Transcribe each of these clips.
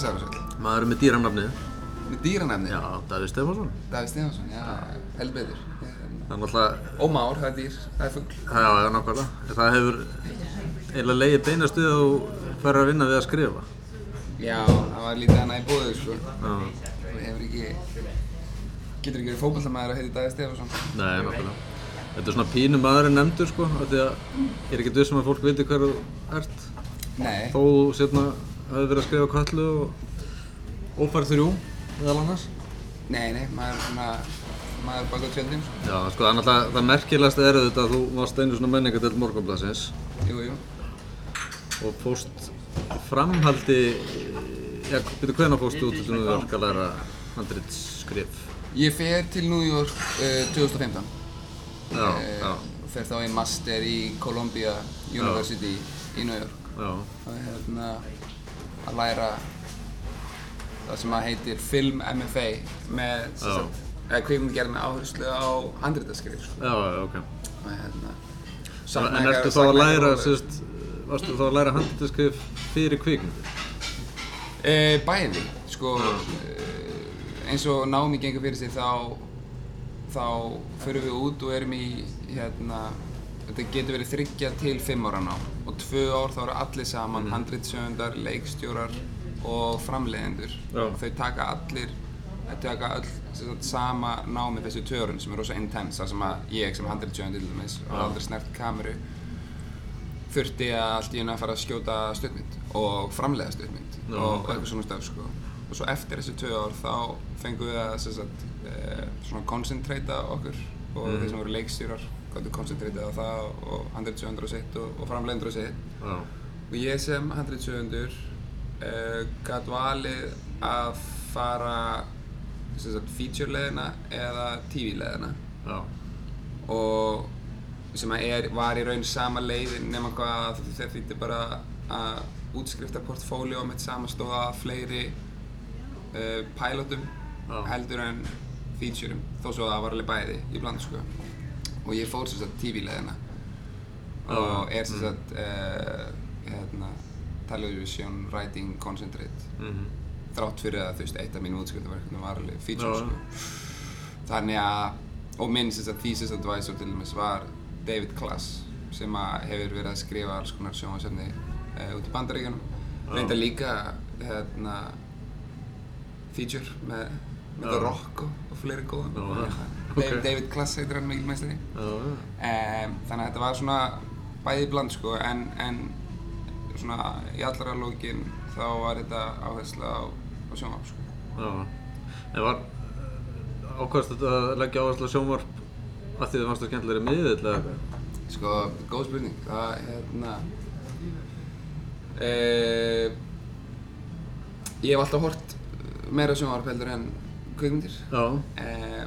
Stefánsson Blessaður og sæl. Maður með dýranafnið Með dýranefni? Já, Davíð Stefánsson Davíð Stefansson, já, held betur. Það er náttúrulega Og Már, það er dýr, það er fugl. Já, já, nákvæmlega Það hefur eiginlega leiði beinast við að þú færir að vinna við að skrifa Já, það var lítið annað í bóðu, sko. Já, Þú hefur ekki, getur ekki verið fókbaltamæður að heiti Davíð Stefansson. nei, nákvæmlega Þetta er svona pínu maðurinn nefndur sko af Því að ég er ekkert vissum að fólk viti hver þú ert Nei, Þó sérna hefur verið að skrifa kallu og ófærð þrjú meðal annars nei, nei, maður er svona, maður er baka tjöldin, sko. Já, sko, það er náttúrulega, það merkilegast er auðvitað að þú varst einu svona menningadelt morgunblassins Jú, jú. og fóst framhaldi, já, byrju hvernig fóst þú til New York að læra handritskrif? Ég fer til New York uh, 2015. Já, Eh, já, Fer þá í master í Columbia University í New York. já, og hérna að læra það sem að heitir Film MFA með með áherslu á handritaskrif sko. já, já, ok. og hérna En ertu þá að læra, varstu þá að læra handritskrif fyrir kvikmyndir? e, bæði sko e, eins og námi gengur fyrir sig þá þá förum við út og erum í hérna þetta getur verið þryggja til fimm ára nám og tvö ár þá eru allir saman mm. handritsöfundar, leikstjórar og framleiðendur og þau taka allir þau taka sagt, sama námi þessu tvö árun sem er rosa intense þar sem að ég sem handritsöfundi til dæmis og aldrei snert kameru þurfti að allt í að fara að skjóta stuttmynd og framleiða stuttmynd Já, og ok. eitthvað svona stöf sko. og svo eftir þessi tvö ár þá fengum við að sagt, e, svona koncentrata okkur og Mhm. þeir sem voru leikstjórar gáttu koncentrata á það og handritsöfundur á sitt og, og framleiðendur á sitt. Já, og ég sem handritsöfundur uh, gæt valið að fara sagt, feature leðina eða TV leðina já, og sem að er, var í raun sama leiðin nema hvað að þetta þýtti bara að útskrifta portfóljó mitt samastóða fleiri uh, pilotum Já. heldur en featureum þó svo að það var alveg bæði í bland sko og ég fór sem sagt TV-leðina og er sem sagt uh, hérna, television writing concentrate. Mhm, þrátt fyrir að þú veist eitt af mínum útskriftaverkefnum var alveg feature sko. þannig að og minn sem sagt thesis advisor til dæmis var David Klass sem hefur verið að skrifa alls konar sjónvarsefni uh, út í bandaríkjunum. Reynda líka hérna feature með, með The. Rock og, og fleiri góðum Já, Hérna, ok. David, Klass heitir hann mikil meistari já, já, um, þannig að þetta var svona bæði bland sko en, en svona í allra lókin þá var þetta áhersla á, á sjónvarp sko. já. En var ákvæmst að leggja áherslu á sjónvarp að því þið fannst það skemmtilegri miðill eða eitthvað? Sko, góð spurning. Það, hérna... Uh, ég hef alltaf hort meira sjónvarp heldur en kvikmyndir. Já, Uh,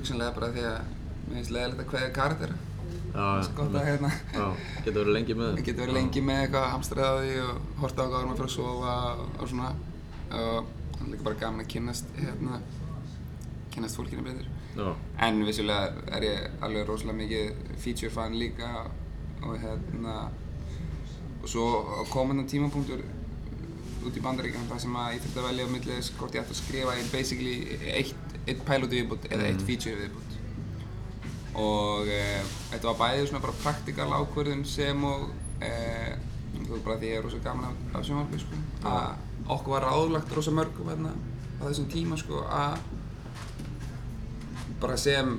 hugsanlega bara því að mér finnst leiðilegt að kveðja karaktera. já, Það hérna... Getur verið lengi með geti verið lengi með eitthvað því og horta á hvað varum að fara að sofa og svona. Og það er líka bara gaman að kynnast, hérna, kynnast fólkinu betur. Já, En vissulega er ég alveg rosalega mikið feature fan líka og hérna og svo á komandan tímapunktur út í bandaríkjum þar sem að ég þurfti að velja á milli þess hvort ég ætti að skrifa í basically eitt, eitt pilot viðbútt eða eitt feature viðbútt og e, þetta var bæðið svona bara praktikal ákvörðun sem og e, þú veist bara því ég er rosa gaman af, af sjónvarpi sko. Að okkur var ráðlagt rosa mörgum hérna á þessum tíma sko að bara sem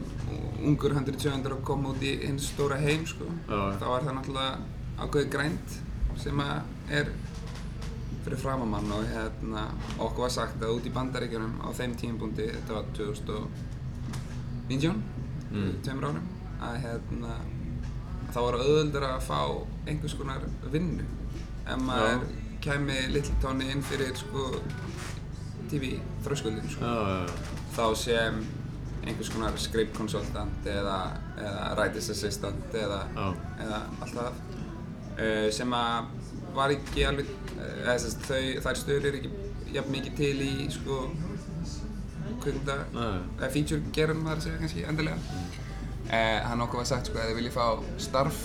ungur 170 að koma út í hins stóra heim sko. Þá er það náttúrulega ákveðið grænt sem að er fyrir framamann og hérna, okkur var sagt að út í bandaríkjunum á þeim tímpunkti, þetta var 2019, Mm. tveimur árum, að hérna, þá var auðvöldur að fá einhvers konar vinnu. Ef maður kæmi litli tóni inn fyrir sko, TV þröskuldin sko. Þá sem einhvers konar script consultant eða, eða writers assistant eða, eða allt það. Uh, sem að var ekki alveg uh, eða þess að þau, þær stöður eru ekki jafn mikið til í sko Nei. eða feature gerum það að segja kannski endilega mm. uh, hann okkur var sagt sko að þið viljið fá starf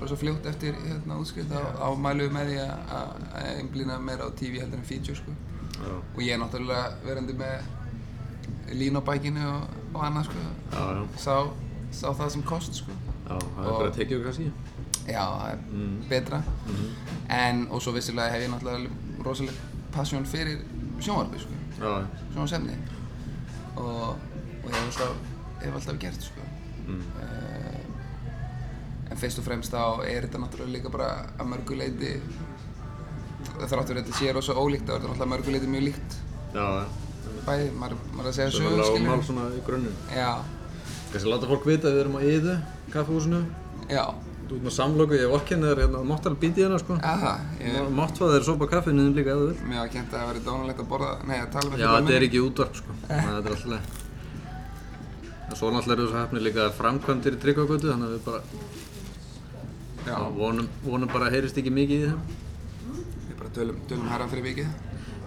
rosa fljótt eftir hérna útskrift mælum við með því að, einblýna meira á TV heldur en feature sko. Já, og ég er náttúrulega verandi með lín á bækinu og, og annað sko. já, já. sá, sá það sem kost sko. Já, það er bara að tekið kannski. Já, það er Mm. betra Mhm. en og svo vissilega hef ég náttúrulega rosalega passion fyrir sjónvarpi sko. Sjónvarsefni og, og ég hef hef alltaf gert sko. mm. uh, en fyrst og fremst þá er þetta náttúrulega líka bara að mörgu leiti þráttur þetta sé rosa ólíkt þá er þetta náttúrulega að mörgu leiti mjög líkt já, bæði, maður, maður að segja Svona sögur lág mál skilur svona í grunninn. já, Kannski láta fólk vita að við erum á Iðu, kaffehúsinu. já, Ert með samlöku, ég hef okkin þér hérna, mátt alveg býti hérna sko. eða það ég, Mátt fá þér sopa kaffinu þinn líka þú vil. mér var kent að það væri dónalegt að borða nei, að tala með Já, fulla þetta er ekki útvarp sko. Þannig að þetta er alltaf svo náttúrulega eru þessu hefni líka framkvæmdir í tryggvagötu, þannig að við bara já, já. vonum, vonum bara að heyrist ekki mikið í þeim. við bara tölum, tölum herra fyrir vikið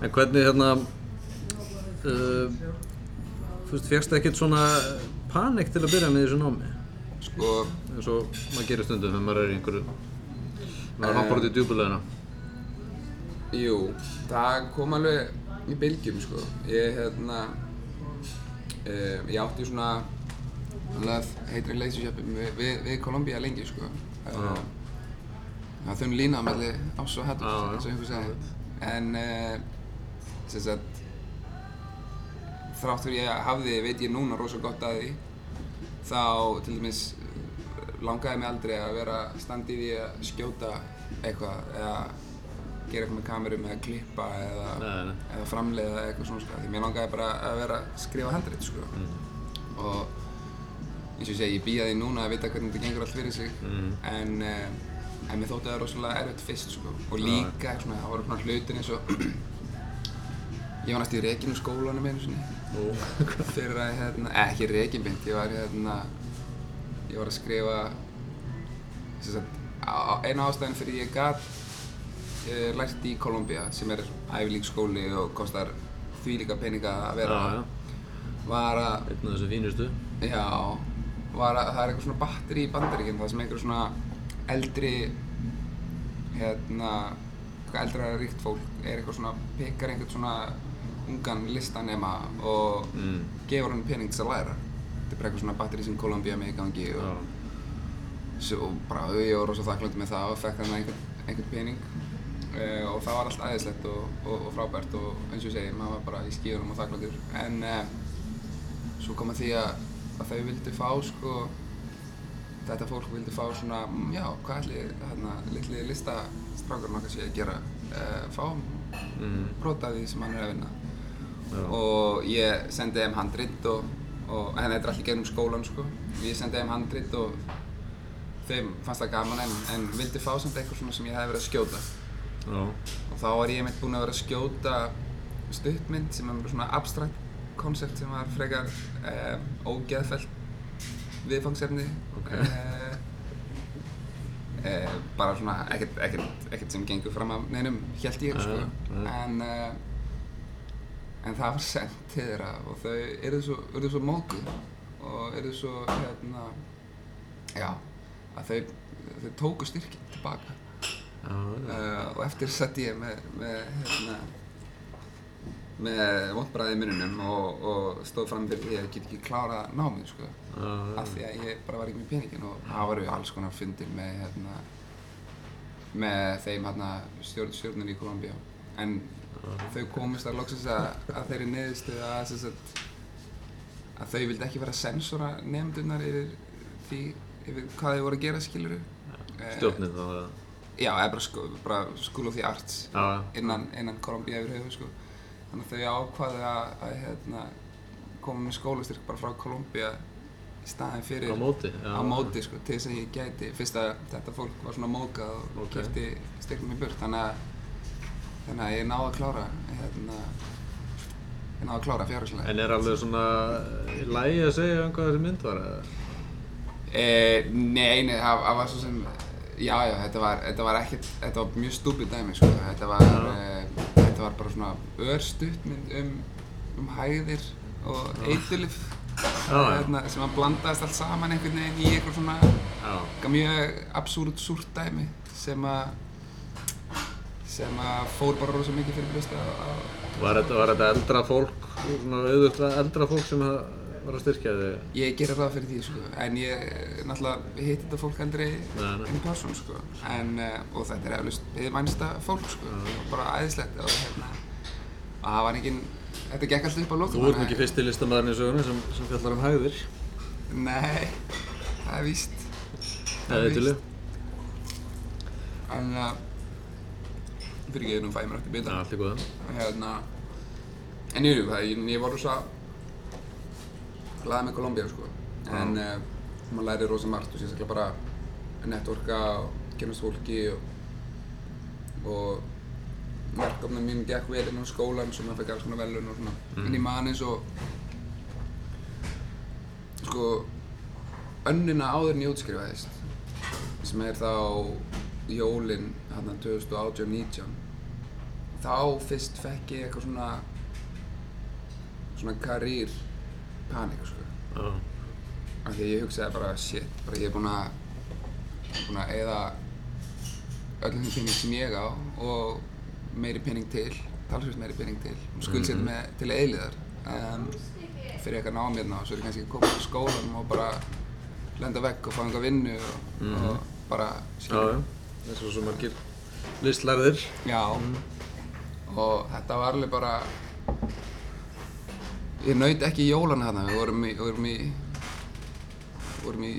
En hvernig hérna, uh, þú veist, fegst ekkert svona panik til að byrja með þessu námi? Sko, eins og maður gerir stundum þegar maður er í einhverju maður hoppar út í djúbulegina jú, það kom alveg í bylgjum sko. Ég hérna uh, ég átti svona hate relationship við, við, við Columbia lengi sko. Uh, það þunn lína melli ás og Já, já. eins og einhver segi en uh, sem sagt þrátt fyrir ég hafði, veit ég núna rosa gott að því þá til dæmis eh, langaði mig aldrei að vera standi í að skjóta eitthvað eða gera eitthvað með kamerum eða klippa eða, Nei, nei. eða framleiða eða eitthvað svona sko. því mér langaði bara að vera að skrifa handrit sko. og eins og ég segi, ég því núna að vita hvernig þetta gengur allt fyrir sig Mm. en, uh, en mér þótti það rosalega erfitt fyrst sko. og líka, svona, það voru svona hlutin eins og ég var næst í rekinu skólanum einu sinni Nú, fyrir að, hérna, eh, ekki rekinbind, ég var hérna, ég var að skrifa, sagt, eina ástæðin fyrir ég gat uh, lært í Columbia, sem er æfilík skóli og kostar því líka peninga að vera, já, já, var að, einn af þessu fínustu. Já, var að það er eitthvað svona batteri í bandaríkinn, það sem einhver svona eldri, hérna, eitthvað eldra ríkt fólk er eitthvað svona, pekar einhvern svona ungan listanema og mm. gefur hann pening til að læra þetta er bara eitthvað svona batteri sem Columbia með í gangi og, og bara ég var rosa þakklátt með það og fekk hann einhvern, einhvern pening. Uh, og það var allt æðislegt og, og, og frábært og eins og ég segi, maður var bara í skíðunum og þakkláttur. En uh, svo kom að því að, að þau vildi fá sko þetta fólk vildi fá svona, mm, já, hvað ætli hérna, litli listastrákurinn okkar sé að gera? Uh, fá mm. brot af því sem hann er að vinna. Já. og ég sendi þeim handrit og, og þetta er allir gegnum skólan sko. Ég sendi þeim handrit og þeim fannst það gaman en, en vildi fá samt eitthvað svona sem ég hefði verið að skjóta. Já, og þá var ég mitt búinn að vera að skjóta stuttmynd sem er svona abstrakt koncept sem var frekar um, ógeðfellt viðfangsefni. Ok. eh, eh, bara svona ekkert, ekkert, ekkert sem gengur fram af neinum held ég sko. en uh, en það var sendt til þeirra og þau eru svo, eru svo mókuð og eru svo hérna já, að þau þau tóku styrkinn tilbaka já, já. uh, og eftir sett ég með, með hérna með vondbræði í mununum og, og stóð fram fyrir því að ég get ekki klára námið sko. Já, af því að ég bara var ekki með peningin og það voru alls konar fundir með hérna með þeim hérna stjórn, stjórnir í Kolumbíu en þau komist að loksins að, að þeirri niðurstöðu að, að þau vildi ekki vera að sensora nefndurnar yfir því yfir hvað þau voru að gera skiluru stjórnin þá eða? Já, eða bara, sko, bara School of the Arts já, innan, innan Kolumbíu yfir höfu sko. Þannig að þau ákvaðu að, að hérna, koma með skólastyrk bara frá Kolumbíu í staðin fyrir á móti já, á móti sko, til þess að ég gæti fyrst að þetta fólk var svona mókað og Ok. kipti styrknum í burt. Þannig að, þannig að ég náði að klára hérna, ég náði að klára fjárhagslega en er alveg svona í lagi að segja um hvað þessi mynd var? Eh, nei, nei, það var svo sem, já, já, þetta var, þetta var ekkert, þetta var mjög stúpid dæmi, sko, þetta var, eh, þetta var bara svona örstuttmynd um, um hæðir og eiturlif, hérna, sem að blandaðist allt saman einhvern veginn í einhver svona Já. eitthvað mjög absúrt súrt dæmi sem að sem að fór bara rosa mikið fyrir brjósta Var þetta, var þetta eldra fólk, svona auðvitað eldra fólk sem það var að styrkja þig? Ég gerir ráð fyrir því, sko, en ég náttúrulega hitti þetta fólk aldrei í person, sko, en, uh, og þetta er eflust við vænsta fólk, sko, bara æðislegt og hérna, og það var engin, þetta gekk alltaf upp á lókum. Þú ert nú ekki fyrsti listamæðurinn í sögunni sem, sem fjallar um hægðir. Nei, það er víst, Eða eitthvað. en uh, fyrir ekki, nú fæ ég mér eftir Já, bita. allt í góða. Hérna, en jú, það, ég, ég var rosa glaðið með Kolumbíu, sko, en uh, maður læri rosa margt og sérstaklega bara networka og kynast fólki og, og verkefnum mín gekk vel inn á skólan sem maður fekk alls konar velun og svona en ég man eins og sko önnina áður en ég útskrifaðist sem er þá jólin hérna 2018-19 þá fyrst fekk ég eitthvað svona svona karýr panik sko. Já. af því ég hugsaði bara shit, bara ég er búinn að búinn að eyða öllum þeim pening sem ég á og meiri pening til, talsveit meiri pening til og skuldsetja mig til eiliðar um, fyrir eitthvað námið og svo er ég kannski að koma til skólanum og bara lenda vekk og fá einhver vinnu og, og bara skilja já. Það er svo margir listlærðir. Já, og þetta var alveg bara ég naut ekki jólana þarna, við vorum í, vorum í vorum í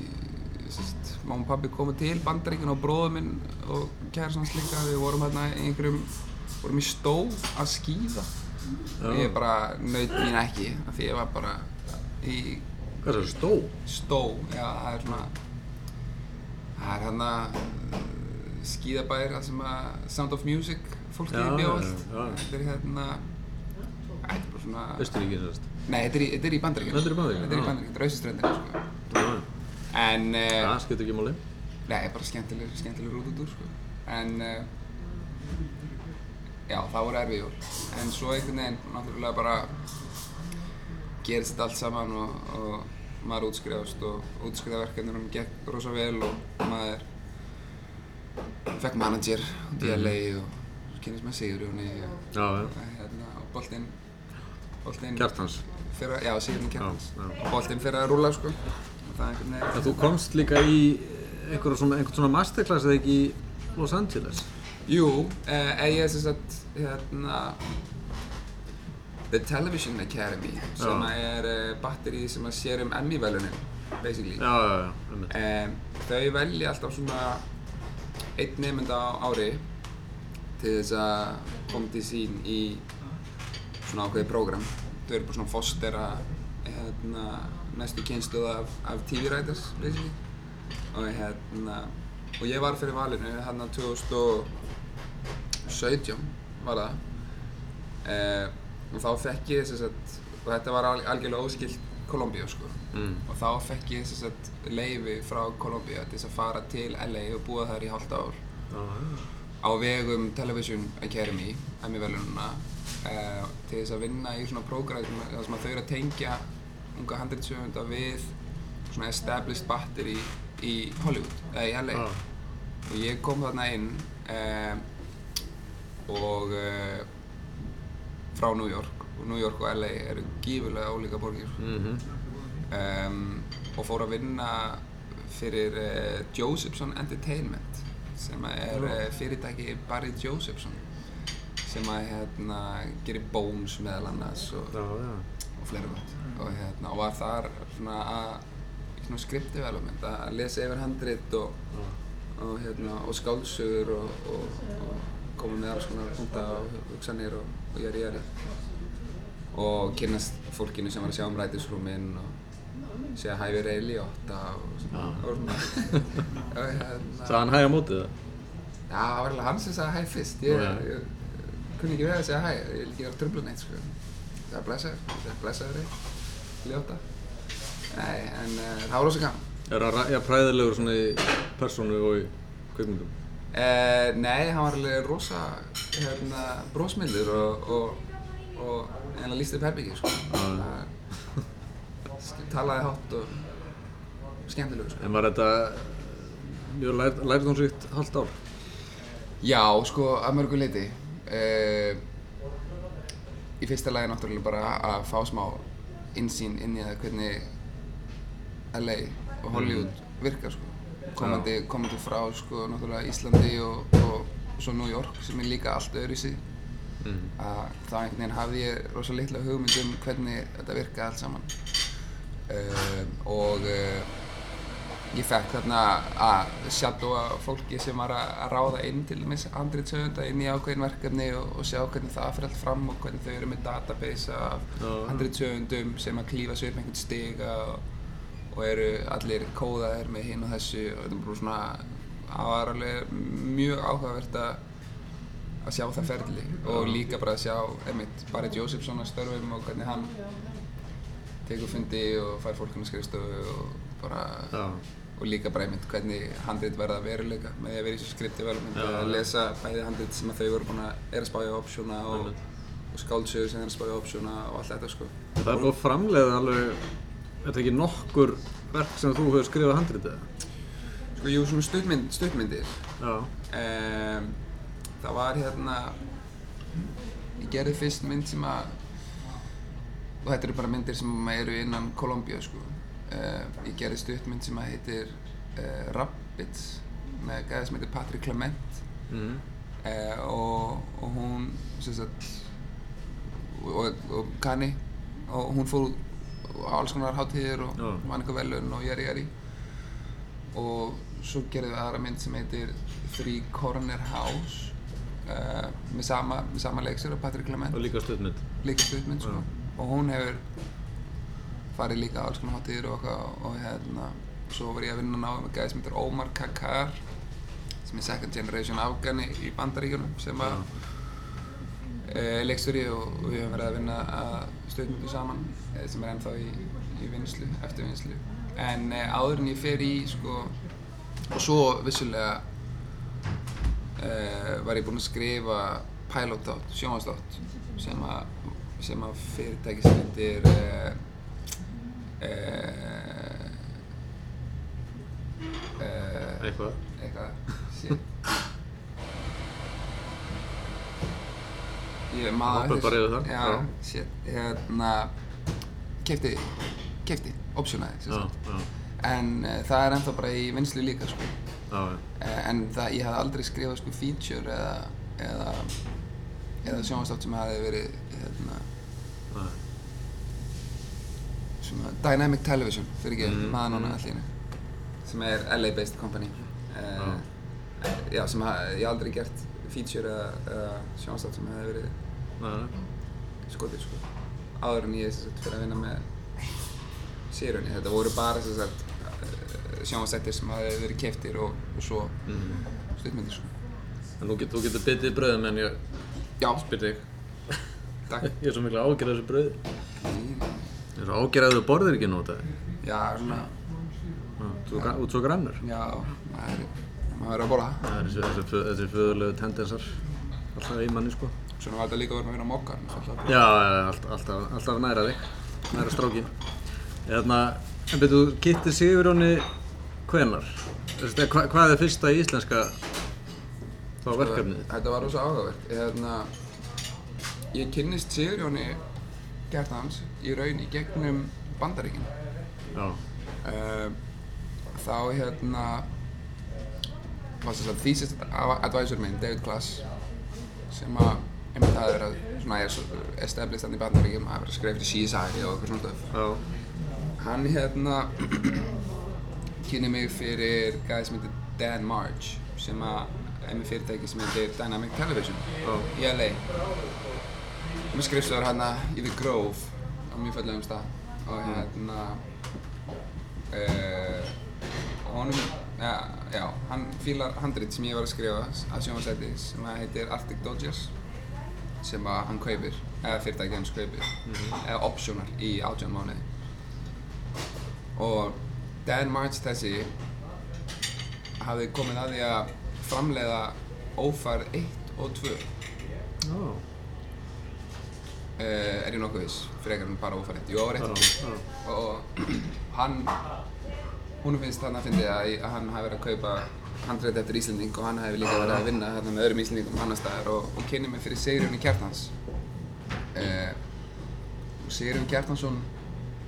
sérst, mamma og pabbi komu til bandaríkinn og bróður minn og kærastans líka, við vorum hérna í einhverjum vorum í stó að skýða og ég bara naut mín ekki af því ég var bara í Hvað er það, stó? stó, já það er svona það er hérna skíðabæðir það sem að Sound of Music fólki Já, bjó já, allt þetta er hérna þetta er bara svona Östuríki, sérst. nei, þetta er í, Bandaríkjunum Þetta er í Bandaríkjunum, þetta er í já. Bandaríkjunum, þetta er austuströndinu sko. En uh, það skiptir ekki máli. nei, bara skemmtileg skemmtileg rútutúr sko. en uh, já, það voru erfið jól en svo einhvern veginn náttúrulega bara gerist allt saman og, og maður útskrifast og útskrifaverkefnunum gekk rosa vel og maður fekk manager út í LA og kynast með Sigurjóni og, og, hérna, og boltinn boltinn Kjartans. fyrir að, já, Sigurjóni Kjartans Já, já. og boltinn fyrir að rúlla sko. Og einhvern þú komst líka í einhverjum svona, einhvern svona masterclass eða ekki í Los Angeles? Jú, eh, ég er sem sagt hérna The Television Academy sem er eh, batteri sem að sér um Emmy-velunin basically. Já, um, Þau velja alltaf svona einn nefnda á ári til þess að koma til sín í svona ákveðið prógram. Þau eru bara svona fostera hérna, næstu kynsluð af, af TV-writers og hérna og ég var fyrir valinu hérna 2017 var það. Eh, og þá fekk ég þess að og þetta var al- algjörlega óskilt Kolumbíu sko Mm. og þá fekk ég að leifi frá Kolumbíu til þess að fara til LA og búa þar í hálft ár já. á vegum Television Academy, Emmy-velununa uh, til þess að vinna í svona prógram þar sem þau eru að tengja unga handritsöfunda við svona established battery í Hollywood, eða í LA Já. og ég kom þarna inn uh, og uh, frá New York New York og LA eru gífurlega ólíka borgir. Mhm. um, og fór að vinna fyrir uh, Josephson Entertainment sem er uh, fyrirtæki Barry Josephson sem að hérna, gerir Bones meðal annars og, og fleira gott. Og, hérna, og var þar svona að í svona script development að lesa yfir handrit og, og, hérna, og skáldsögur og, og, og koma með alls konar punta og hugsanir og, og jæri jæri og kynnast fólkinu sem var að sjá um rætisrúminn og segja hæ við Ray Liotta og svona, og hérna hann hæg á mótið það? Já, það var alveg hann sem sagði hæ fyrst. Ég, Nú, já. ég, kunni ekki við að segja hæ, ég vil ekki vera tröfla neitt, sko. Það var blessaður, það var blessaður þig, ljóta. Nei, en uh, það var rosa gaman. Er ja, præðilegur svona í persónu og í kvikmyndum? Uh, nei, hann var alveg rosa, hérna, brósmildur og, og, og eiginlega líst upp herbyggi, sko. Já. Það- talaði hátt og skemmtilegu sko. En var þetta mjög lær, lærdomsvíkt halvt ár? Já, sko, að mörgu leiti. Uh, í fyrsta lagi náttúrulega bara að fá smá insýn inn í það hvernig LA og Hollywood virkar sko. Komandi, komandi frá sko, náttúrulega Íslandi og, og svo New York sem er líka allt öðru í sig. Mm. Að þá einhvern veginn hafði ég rosa litla hugmynd um hvernig þetta virkaði allt saman. Uh, og uh, ég fekk þarna að shadowa fólki sem var að ráða inn til dæmis handritshöfunda inn í ákveðin verkefni og, og sjá hvernig það fyrir allt fram og hvernig þau eru með database af Já. handritshöfundum sem að klífa sig upp einhvern stiga og, og eru allir kóðaðir með hinn og þessu og þetta er bara svona það var alveg mjög áhugavert að að sjá það ferli og líka bara að sjá einmitt Barry Josephson að störfum og hvernig hann tekur fundi og fær fólkinu skrifstofu og bara Já. og líka bara einmitt hvernig handrit verða veruleika með því að vera í þessu development Já, að lesa bæði handrit sem að þau voru búin að er að spá í optiona og, og skáldsögur sem er að spá í optiona og allt þetta sko Það er búið að framleiða alveg, þetta er ekki nokkur verk sem þú hefur skrifað handritið? Sko, jú, svona stuttmynd, stuttmyndir Já. um, það var hérna ég gerði fyrst mynd sem að og þetta eru bara myndir sem eru innan Kolumbíu sko uh, ég gerði stuttmynd sem að heitir uh, Rabbits með gæði sem heitir Patrick Clement Mm. uh, og, og hún sem sagt og, og Kani og hún fór á alls konar hátíðir og Já. vann eitthvað velun og jari jari og svo gerðum við aðra mynd sem heitir Three Corner House uh, með sama, sama leikstur af Patrick Clement Og líka stuðmynd. líka stuðmynd sko. Og hún hefur farið líka á alls konar hátíðir og og, og hérna svo var ég að vinna náðu með gæði sem heitir Omar Kakar sem er second generation afgani í bandaríkjunum sem að er leikstjóri og, og við höfum verið að vinna að stuðmyndu saman eh, sem er ennþá í, í vinslu, eftir vinslu en eh, áður en ég fer í sko og svo vissulega uh, var ég búinn að skrifa pilot-þátt, sjónvarsþátt sem að sem að fyrirtæki sem heitir uh, uh, uh, Eitthvað. eitthvað shit. Ég maður Hoppum bara yfir það, já, shit. Hérna kefti, kefti, optionaði en það er ennþá bara í vinslu líka sko. Uh, en það, ég hafði aldrei skrifað sko feature eða eða, eða sjónvastátt sem hafði verið hérna, svona Dynamic Television fyrir ekki Mm, maður núna mm. allir sem er LA-based company. Uh, já, sem haf, ég aldrei gert feature eða, eða sjónastátt sem hefði verið skotið sko. Áður en ég fyrir að vinna með sérunni, þetta voru bara sem sagt sjónastættir sem hafði verið keftir og, og svo Mm. stuttmyndir sko En þú getur, þú getur bitið í brauðum en ég spyr þig. takk Ég er svo mikla ágjörð þessu brauði. Ég er svo ágjörð að þú borðir ekki nóta. já, svona, Þú ert svo grannur. já, maður er maður er að borða Það er þessi, þessi, föð- þessi föðulegu tendensar. Alltaf í manni sko. svona var þetta líka verið að vera mokkar. Já, alltaf, alltaf, alltaf næra þig. Næra strákin. Eðna, en betur, Kitty Sigurjóni hvenar? Hva, hvað er fyrsta íslenska þá verkefnið? Þetta var rosa áhugavert. Hérna, ég kynnist Sigurjóni gert hans í raun í gegnum Bandaríkin. Já. Uh, þá hérna var þess að thesis advisor minn, David Glass, sem að einmitt að svona er svo- established hann í Bandaríkjum að vera skrifa fyrir CSI og eitthvað svona stöf. Já. Hann hérna kynni mig fyrir gæði sem heitir Dan March sem er með fyrirtæki sem heitir Dynamic Television Já. í LA með skrifstofur hérna í The Grove á mjög fallegum stað og hérna uh, honum ja, já, hann fílar handrit sem ég var að skrifa að sjónvarsæti sem heitir Arctic Dodgers sem að hann kaupir eða fyrirtæki hans kaupir eða optional í átján mánuði. Og Dan March þessi hafði komið að því að framleiða ófærð 1 og 2 Já. uh, er ég nokkuð viss, frekar en bara ófært. Jú, það var Já, rétt. já. Og hann, hún finnst þarna að fyndi að, hann hafi verið að kaupa handreit eftir Íslanding og hann hafi líka verið að vinna þarna með öðrum Íslandingum annar staðar og, og kynni mig fyrir Sigurjóni Kjartans. Uh, Sigurjón Kjartansson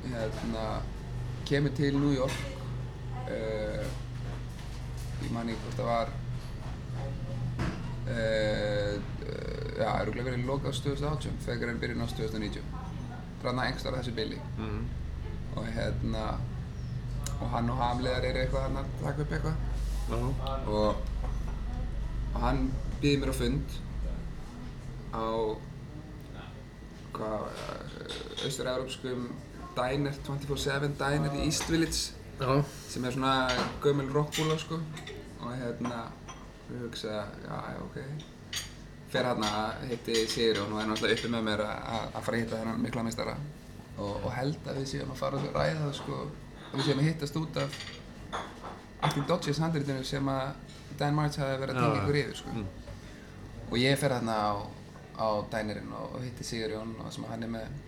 hérna, kemur til New York uh, ég man ekki hvort það var uh, já, eru verið loka á 2018 frekar en byrjun á 2019 þarna engstar þessu bili Mhm. og hérna og hann og hamleðar eru eitthvað hann að taka upp eitthvað Já. og, og hann býði mér á fund á hvað austur-európskum diner 24-7 diner í East Village Já. sem er svona gömul rockbúla sko. Og hérna við hugsa, já, já, ok. Fer hérna að hitti Sigurjón og er náttúrulega uppi með mér að- að að fara að hitta þennan mikla meistara. Og, og held að við séum að fara að ræða það sko. Og við séum að hittast út af Acting Dodges handritinu sem að Dan March hafi verið að tengja ykkur yfir sko. Mm. og ég fer hérna á, á dænerinn og, og hitti Sigurjón og sem að hann er með hann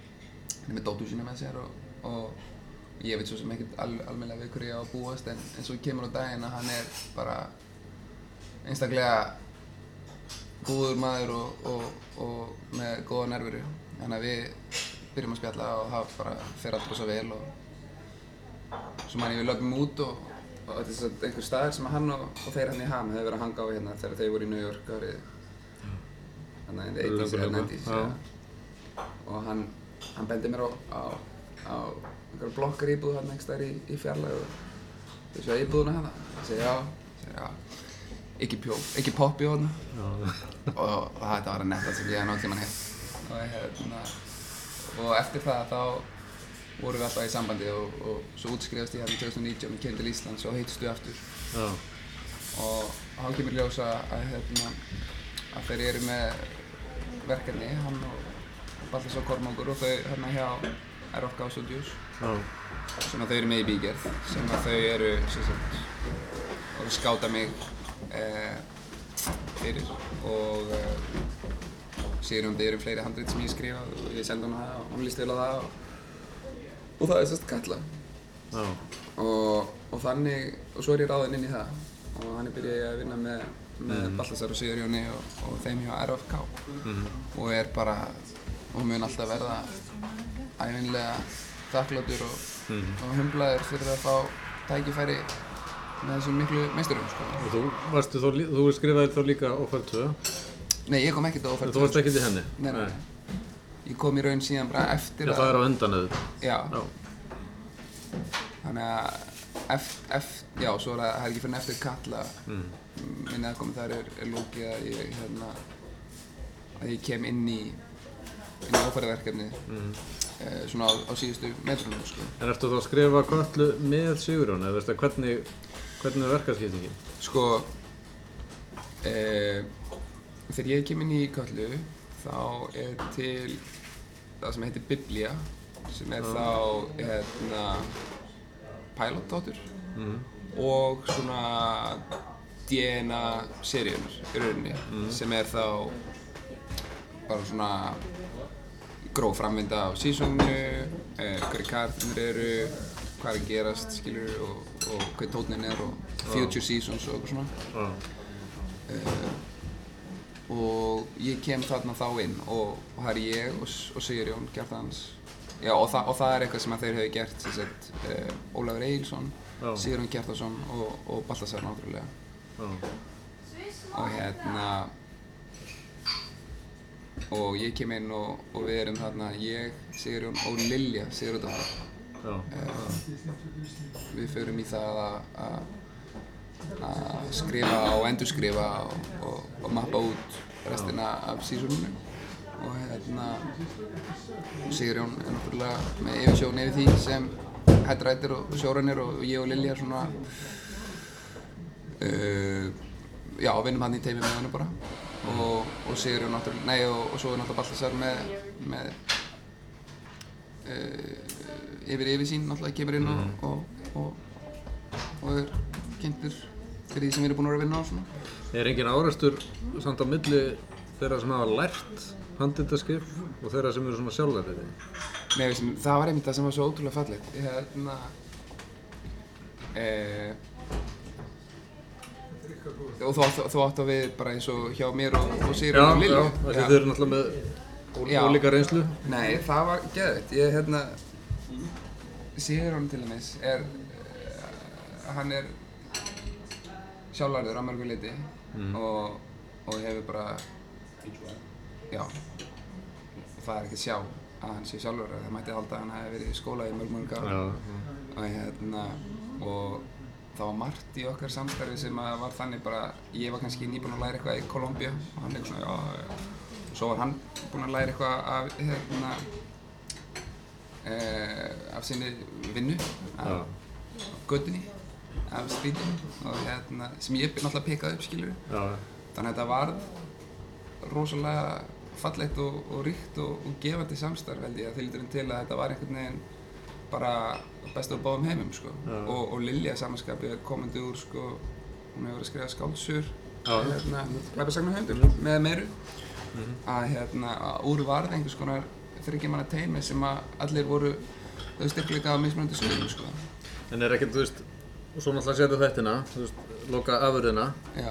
með dótu sína með sér og, og ég veit svo sem ekkert al, almennilega við hverju ég á að búast en, en svo kemur á daginn að hann er bara einstaklega góður maður og, og, og með góða nervuru þannig að við byrjum að spjalla og það bara fer allt rosa vel og svo man ég við lögum út og, og þetta er svona einhver staðar sem hann og, þeir hann í ham hefur verið að hanga á hérna þegar þeir voru í New York árið þannig að the 80s eða Löngu, 90s já. ja. og hann, hann bendi mér á, á, á einhverja blokkar íbúð hann einhver staðar í, í fjarlæg og þau séu íbúðuna hérna. Ég segi já, segi já. Ekki, pjó, ekki poppi á hérna Já. og þetta var að netta sem ég hef náttúrulega og, hérna, og eftir það þá vorum við alltaf í sambandi og, og svo útskrifast ég hérna 2019 og kemur til Íslands og heitstu aftur. Já. og hann kemur ljósa að, hérna, að þeir eru með verkefni, hann og Baltasar Kormákur og þau hérna hjá RFK Studios Já. sem að þau eru með í bígerð sem að þau eru sem sagt, að skáta mig eh, fyrir og eh, sér um þau eru fleiri handrit sem ég skrifa og ég sendi hún það og hún líst á það og, og það er sérst Katla Já. og, og þannig, og svo er ég ráðinn inn í það og þannig byrja ég að vinna með, með Mhm. Baltasar og Sigurjóni og, og þeim hjá RFK Mhm. og er bara, og mun alltaf verða æfinlega þakkláttur og, Mhm. og humblaður fyrir að fá tækifæri með þessum miklu meisturum sko. Og þú varstu lí- þú skrifaði þá líka 2, Nei, ég kom ekkert á ofert þú varst ekkert í henni? Nei, nei, nei. Ég kom í raun síðan bara eftir Já, það er á undan auðvitað. Já, Já. þannig að eftir, eft, já, svo er það, ekki fyrir en eftir Katla Mm. minni aðkomi þar er, er lókið að ég, hérna, að ég kem inn í, inn í áfæraverkefni Mm. eh, svona á, á síðustu metrunum, sko. En ertu þá að skrifa köllu með Sigurjón, eða veistu hvernig, hvernig er verkarskiptingin? Sko, eh, þegar ég kem inn í Köllu þá er til það sem heitir Biblía sem er þá hérna, pilotdóttur Mm. og svona DNA seríunar í rauninni sem er þá bara svona gróf framvinda af sísónu, eh, hverju kartinir eru, hvað er að gerast, skilur og, og hvað tónin er og future seasons og eitthvað svona. Já. og ég kem þarna þá inn og, og það er ég og, og Sigurjón Gjartans Já, og, þa og það er eitthvað sem þeir hefur gert sem sagt, uh, Ólafur Egilson, Já. Sigurjón Gjartason og, og Baltasar náttúrulega og hérna og ég kem inn og, og við erum þarna ég, Sigurjón og Lilja Sigurðardóttir. Já. við förum í það að- skrifa og endurskrifa og, og, og mappa út restina af sísoninu. Og hérna Sigurjón er náttúrulega með yfirsjón yfir því sem hættrættir og sjórænir og ég og Lilja svona uh, já, vinnum hann í teimi með hennu bara og, og Sigurjón náttúrulega, nei og, og svo er náttúrulega Baltasar með, með uh, yfir yfir sín náttúrulega kemur inn og, og, og, er kynntur fyrir því sem við erum búin að vera að vinna á svona. Er engin árastur samt á milli þeirra sem hafa lært handritaskip og þeirra sem eru svona sjálflærið? Nei, veist, það var einmitt það sem var svo ótrúlega fallegt. Hérna, e, og þú átt, þú átt á við bara eins og hjá mér og, og Já, Sigrun og já, Lilju. af því þau eru náttúrulega með ól- Já. ólíka reynslu. Nei, það var geðveitt. Ég, hérna, Sigrun til dæmis er, uh, hann er sjálflærður á mörgu liti og, og hefur bara, já, það er ekki að sjá að hann sé sjálflærður. Það mætti halda að hann hefði verið í skóla í mörg mörg ár. Já, og hérna og það var margt í okkar samstarfi sem var þannig bara ég var kannski nýbúinn að læra eitthvað í Kolumbíu og hann eitthvað svona já, já, svo var hann búinn að læra eitthvað af hérna eh, af sinni vinnu af, af göttunni af strítinu og hérna sem ég náttúrulega pekaði upp skilur já, þannig að þetta varð rosalega fallegt og, og ríkt og, og gefandi samstarf held ég að þýldur til að þetta var einhvern veginn bara best af báðum heimum sko. Og, og Lilja samanskapi er komandi úr sko, hún hefur verið að skrifa skáldsur Já. hérna, glæpasagnarhundur með meiru að hérna, að úr varð einhvers konar þryggjumanna teimi sem að allir voru þau styrkleika á mismunandi sögum sko. En er ekkert, þú veist, og svo náttúrulega setja þættina, þú veist, loka afurðina Já,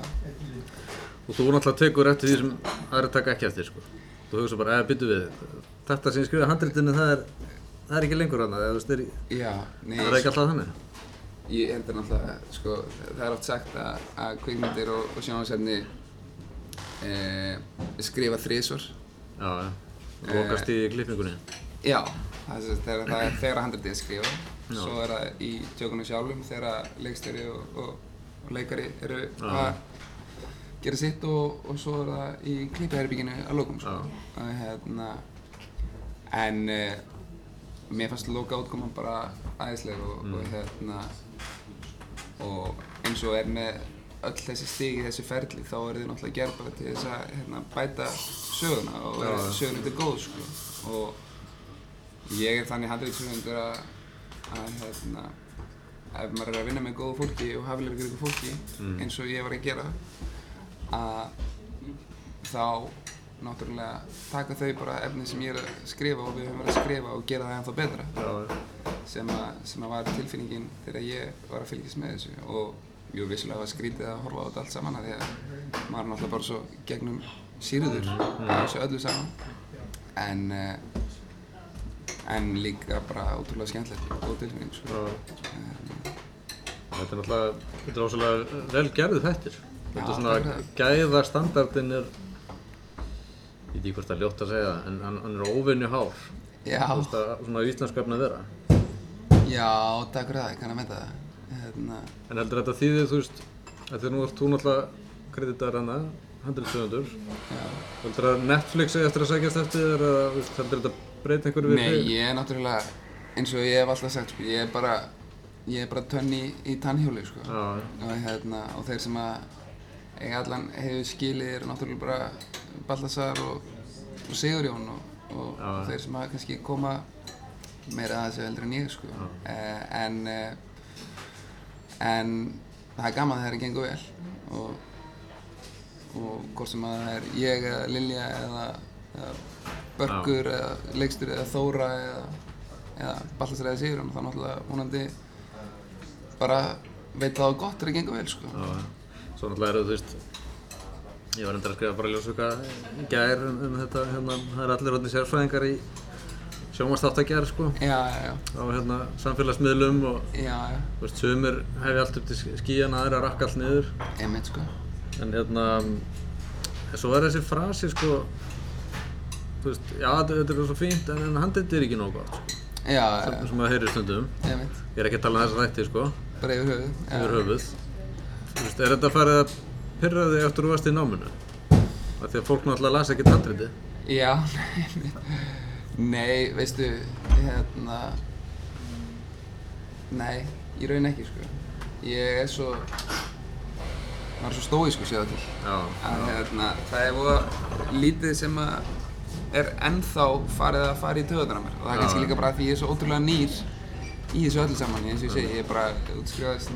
og þú náttúrulega tekur eftir því sem aðra taka ekki eftir, sko. Þú hugsa bara, eða byttu við, þetta sem ég skrifa handritinu, það er, það er ekki lengur annað, eða þú veist, það er ekki alltaf þannig. Ég heldur náttúrulega, sko, það er oft sagt að, að kvikmyndir og, og sjónvarsefni e, skrifa þrísvar. Já, já, lokast í klippingunni. Já, það er, þegar, það er skrifað. Svo er það í tjókunum sjálfum þegar leikstjóri og, og, og leikari eru að gera sitt og, og svo er það í klippiherbygginu að lókum, sko. Og, hérna, en e, mér fannst loka útkoman bara æðisleg og, og hérna og eins og er með öll þessi stig í þessu ferli þá eru þið náttúrulega gerð bara til þess að hérna, bæta söguna og vera söguna til góð sko. og ég er þannig handriðsögundur að, að hérna, ef maður er að vinna með góðu fólki og hafilega ykkur fólki eins og ég var að gera að þá náttúrulega taka þau bara efni sem ég er að skrifa og við höfum verið að skrifa og gera það ennþá betra Já, já. sem að, sem að var tilfinningin þegar ég var að fylgjast með þessu og jú, vissulega var skrítið að horfa á þetta allt saman af því að maður er náttúrulega bara svo gegnum sýruður á þessu öllu saman en uh, en líka bara ótrúlega skemmtilegt og tilfinning sko. Þetta er náttúrulega, þetta er ósvöldlega vel gerðu þættir. Þetta er svona, takk fyrir gæða standardin er, ég veit ekki hvort það er ljótt að segja það, en hann, hann er óvinni hár. Veist að svona íslensku efni að vera. já, takk fyrir það, ég kann að metta það hérna, En heldur þetta þýðir, þú veist, því nú ert þú náttúrulega kreditar hana, 100-200. já. Heldur að Netflix eftir að sækjast eftir eða heldur þetta breyta einhverju við Nei, ég er náttúrulega eins og ég hef alltaf sagt, sko, ég er bara ég er bara tönn í, tannhjóli sko. Og, hérna, og þeir sem að eiga allan hefur skilið eru náttúrulega bara Baltasar og, og Sigurjón og, og Já. þeir sem að kannski koma meira að þessu heldur en ég sko. eh, en eh, en það er gaman þegar það gengur vel og, og hvort sem að það er ég eða Lilja eða, eða Börgur eða Leikstur eða Þóra eða, eða Baltasar eða Sigurjón þá náttúrulega vonandi bara veit það á gott þegar það gengur vel sko. Svo náttúrulega eru þú veist, ég var endur að skrifa bara ljósvöka gær um, um þetta, hérna, það er allir hodni sérfræðingar í sjómanstáttakjær, sko, Já, já, já, á hérna samfélagsmiðlum og já, já, þú veist, sumir hefði allt upp til skíjana, aðra rakka allt niður. einmitt sko. En hérna, svo er þessi frasi sko, þú veist, já þetta, er svo fínt en, en handið er ekki nóg gott sko, Já, já, sem, já, sem maður heyrir stundum. einmitt, Ég er ekki að tala um þessa þætti sko, bara yfir höfuð. yfir höfuð. Þú veist, er þetta farið að pyrra þig eftir að þú varst í náminu? Af því að fólk náttúrulega lasa ekki handriti. Já. Nei, veistu, hérna, nei, í raun ekki sko. Ég er svo, maður er svo stóísku séu það til. Já, að hérna, það er voða lítið sem að er ennþá farið að fara í töðunar á mér og það er kannski líka bara því ég er svo ótrúlega nýr í þessu öllu saman, eins og ég segi, ég er bara útskrifaðist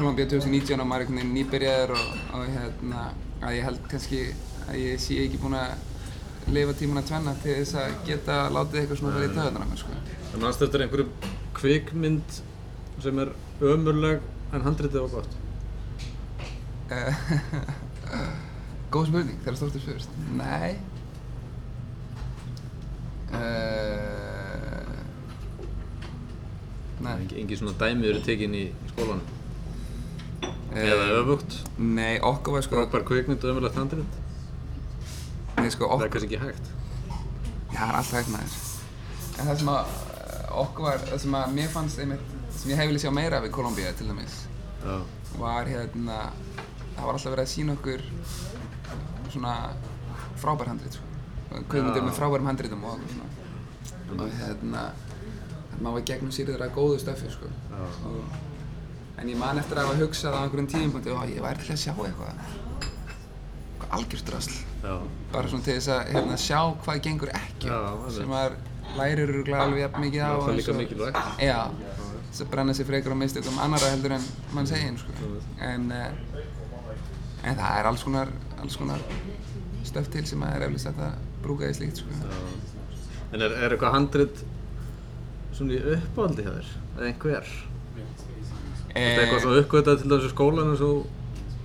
Kolumbía 2019 og maður er einhvern veginn nýbyrjaður og, og hérna að ég held kannski að ég sé ekki búinn að lifa tímuna tvenna til þess að geta látið eitthvað svona fyrir í töðunar sko. Það mannst eftir einhverju kvikmynd sem er ömurleg en handritið var gott. Eh, Góð spurning, þegar stórt er spurst. Nei. Uh, nei. Engi, engi svona dæmi eru tekin í skólanum. Eða öfugt. Nei, okkur var sko, Frábær kvikmynd og ömurlegt handrit. nei sko, Það er okkur, kannski ekki hægt. já, það er alltaf hægt maður. En það sem að eh, okkur var, það sem að mér fannst einmitt, sem ég hef viljað sjá meira af í Kolumbíu til dæmis, Já. var hérna, það var alltaf verið að sína okkur svona frábær handrit, sko. Kvikmyndir Já. með frábærum handritum og okkur svona. Og hérna, maður var gegnum sýrður að góðu stöfi, sko. Já. Og, en ég man eftir að hafa hugsað á einhverjum tímapunkti, ó, ég væri til að sjá eitthvað, eitthvað algjört drasl. Já. Bara svona til þess að hérna, sjá hvað gengur ekki Já, sem maður lærir örugglega alveg jafn mikið á. Það er líka og- mikilvægt. Já, þess að brenna sig frekar á mistökum annara heldur en mann segir, sko. En, uh, en það er alls konar, alls konar stöf til sem að er eflust að brúka í slíkt, sko. En er, er eitthvað handrit svona í uppáldi hjá þér? Eða einhver? Er þetta eitthvað svona uppgötað til þessu skólan eins og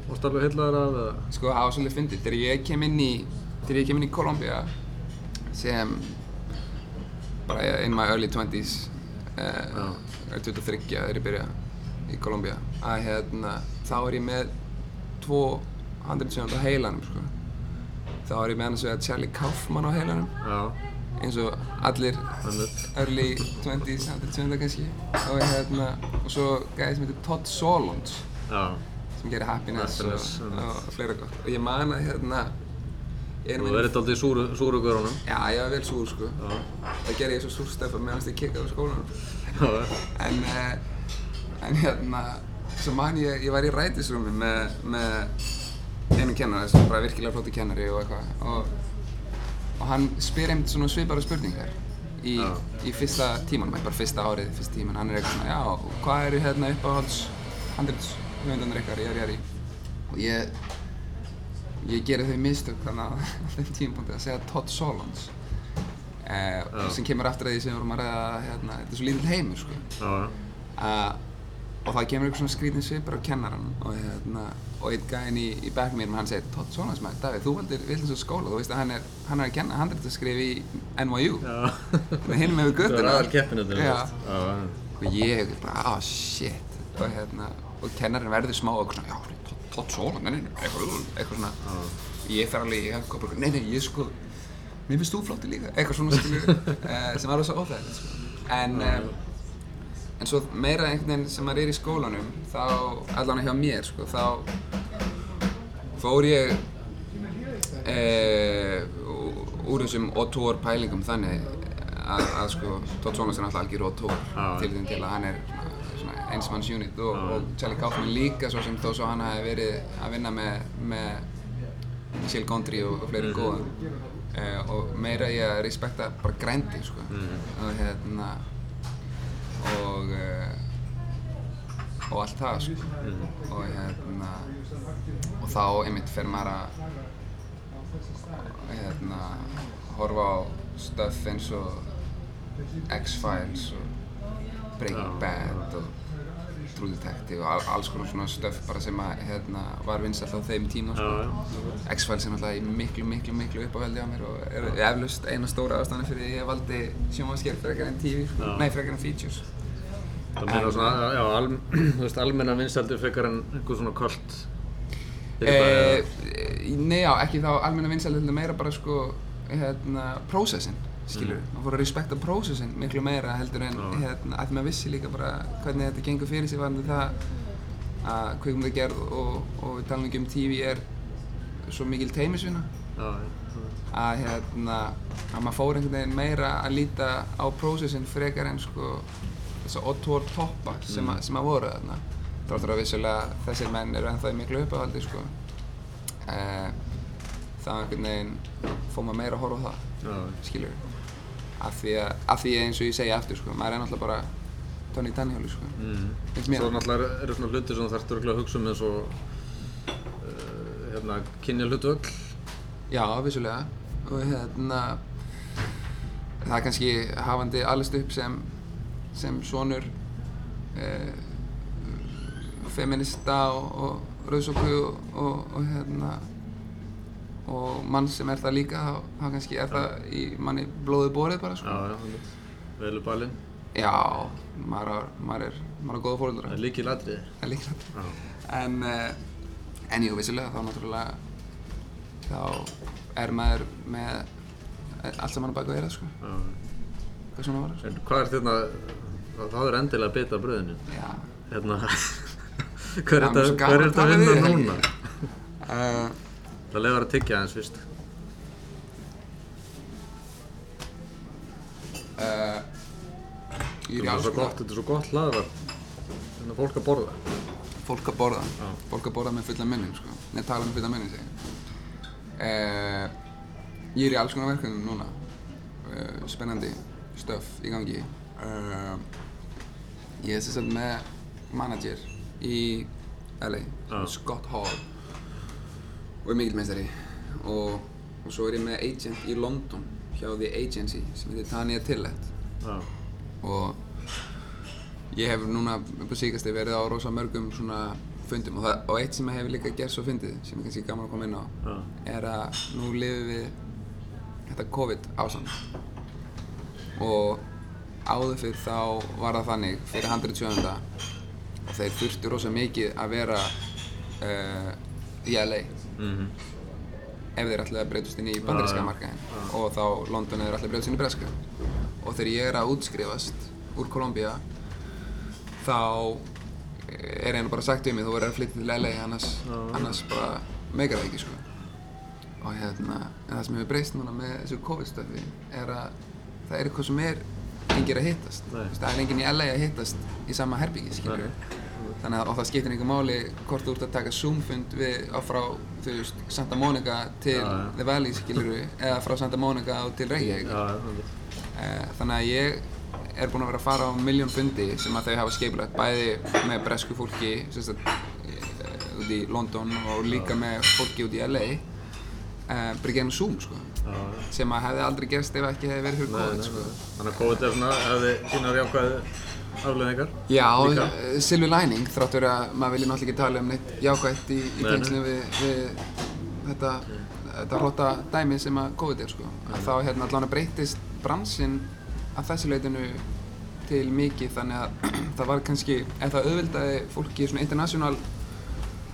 og starfa heillaður af eða? Sko það var svolítið fyndið, þegar ég kem inn í, þegar ég kem inn í Colombia sem bara in my early 20s, uh, er 23 þegar ég byrja í Colombia, að hérna, þá er ég með tvo handritsöfund á heilanum, sko. Þá er ég með hann að segja Charlie Kaufman á heilanum, Já, eins og allir early 20s handritsöfunda kannski. Og, hérna, og svo gæði sem heitir Todd Solondz Já, sem gerir Happiness, og, og fleira gott. Og ég man að hérna, ég þú verður daldið í súru, súru görunum. Já, ég var vel súr sko. Já, Það gerði ég svo súrstefa meðan ég kikkaði á skólanum. En, uh, en hérna, svo man ég, ég var í rætisrúmi með, með einu kennara, sem er bara virkilega flóti kennari og eitthvað. Og, hann spyr einmitt svona svipara spurningar í, Já. í fyrsta tímanum, bara fyrsta árið, fyrsta tíman. Hann er eitthvað svona, já, hvað eru hérna uppáhalds handritshöfundanir ykkar, ég er er í. Og ég, ég gerði þau mistök þannig að á þeim tímapunkti að segja Todd Solondz. Eh, Já. sem kemur aftur að því sem við vorum að ræða hérna, þetta er svo lítill heimur sko. já, Uh, og það kemur eitthvað svona skrítin svipur á kennarann og, hérna, og einn gæðin í, í bekknum mér hann segir Todd Solondz maður, Davíð, þú valdir vilja svo skóla? Þú veist að hann er, hann er að kenna handrættaskrif í NYU þannig þetta, Já. veist. Já, og ég bara, ah shit. Og hérna, og kennarinn verður smá og svona, já, nei, nei, eitthvað, eitthvað svona. Ég fer alveg í hefn og bara, nei, nei, ég sko mér finnst þú flótti líka, eitthvað svona skilur uh, sem var alveg svo óþægilegt sko. en en svo meira einhvern veginn sem maður er í skólanum þá, allan hjá mér sko, þá fór ég e, úr þessum autór pælingum þannig að, að sko, Todd Solondz er náttúrulega algjör autór Já. til því til að hann er svona, svona einsmanns unit og, og Charlie Kaufman líka svo sem þó svo hann hafi verið að vinna með, með Michel Gondry og, og fleiri góða. Uh, og meira ég að respekta bara grændi sko. Og hérna og uh, og allt það sko. Og hérna og þá einmitt fer maður að hérna horfa á stöff eins og X-Files og Breaking Bad og Detective og al- alls konar svona stöff bara sem að hérna var vinsalt á þeim tíma sko. X-Files er náttúrulega í miklu, miklu, miklu uppáhaldi á mér og er eflaust eina stóra ástæðan fyrir því að ég valdi sjónvarskerf frekar en TV. Já. nei frekar en features. Það meina svona, já, al, þú veist, almenna vinsældir frekar en einhver svona kvöld. Eh, nei já, ekki þá almenna vinsæli heldur meira bara sko, hérna, prósessin, skilur við. Maður fór að respekta prósessin miklu meira heldur en, Já. hérna, að maður vissi líka bara hvernig þetta gengur fyrir sig varandi það að kvikmyndagerð og, og við talum ekki um TV er svo mikil teimisvinna. Já, já, að hérna að maður fór einhvern veginn meira að líta á prósessin frekar en sko þessa oddvor toppa sem, að, sem að voru þarna þáttur að vissulega þessir menn eru ennþá í miklu uppáhaldi sko uh, þá einhvern veginn fór maður meira að horfa á það skilur af því að, af því eins og ég segi aftur sko maður er náttúrulega bara Tony Tanniháli sko mm. Svo náttúrulega eru svona hlutir sem þarfst örugglega að hugsa um eins og uh, hérna, kynja hlutvöll. Já, vissulega og hérna það er kannski hafandi allist upp sem, sem sonur eh, feminista og, og rauðsóku og, og, og hérna og mann sem er það líka þá, þá kannski er það í manni blóðið borið bara sko. Já, já. Velu balinn. Já, maður, maður er maður er góða fóröldra Það er líkið ladriði. Það er líklegt Já. en, uh, en jú, vissilega þá náttúrulega þá er maður með allt saman á baka eira sko. Já. hvað svona var sko. En hvað er þetta, það er endilega að bita bröðinu. Já. Hérna, hver er er þetta hver er að þetta að vinna núna? Það lefur að tyggja aðeins fyrst. uh, Þetta er svo gott, þetta er svo gott hlaðvar. Þannig að fólk að borða. fólk að borða Já. fólk að borða með fulla munnin sko. Nei, tala með fulla munnin segi ég. uh, ég er í alls konar verkefnum núna uh, spennandi stöf í gangi ég er sagt með manager í LA. Scott Hall og er mikill meistari og, og svo er ég með agent í London hjá The Agency sem heitir Tanya Tillett. Já. og ég hef núna upp á síkasti verið á rosa mörgum svona fundum. Og, það, og eitt sem hefur líka gert svo fyndið sem er kannski gaman að koma inn á Já. er að nú lifum við þetta COVID ástand. Og áður fyrir þá var það þannig fyrir 170 og þeir þurftu rosa mikið að vera uh, í LA Mhm. ef þeir ætlaði að breytast inn í bandaríska já. markaðin og þá London eða þeir ætlaði að breytast inn í breska. Og þegar ég er að útskrifast úr Kolumbía þá er einu bara sagt við mig þú verður að flytja til LA annars, já. annars bara meikar það ekki sko. Og hérna en það sem hefur breyst núna með þessu COVID-stöfi er að það er eitthvað sem er engir að hittast. Það er enginn í LA að hittast í sama herbyggi skilur þannig að það skiptir einhver máli hvort þú ert að taka Zoom-fund við á frá þú veist Santa Monica til Já, já. The Valley skilur eða frá Santa Monica og til Reykjavík einmitt. Eh, þannig að ég er búinn að vera að fara á miljón fundi sem að þau hafa skipulagt bæði með bresku fólki sagt, eh, út í London og líka með fólki út í LA uh, bara gegnum Zoom sko sem að hefði aldrei gerst ef ekki hefði verið fyrir COVID sko. Þannig að COVID er svona, hefði sínar jákvæði afleðingar. Já, eh, silver lining þráttur að maður vilja náttúrulega ekki tala um neitt jákvætt í, í Nei, tengslum við, við þetta, þetta hróta dæmi sem að COVID er sko. Þá hérna allan að breytist bransinn að þessu leitinu til mikið þannig að það var kannski, ef það auðvildaði fólki svona international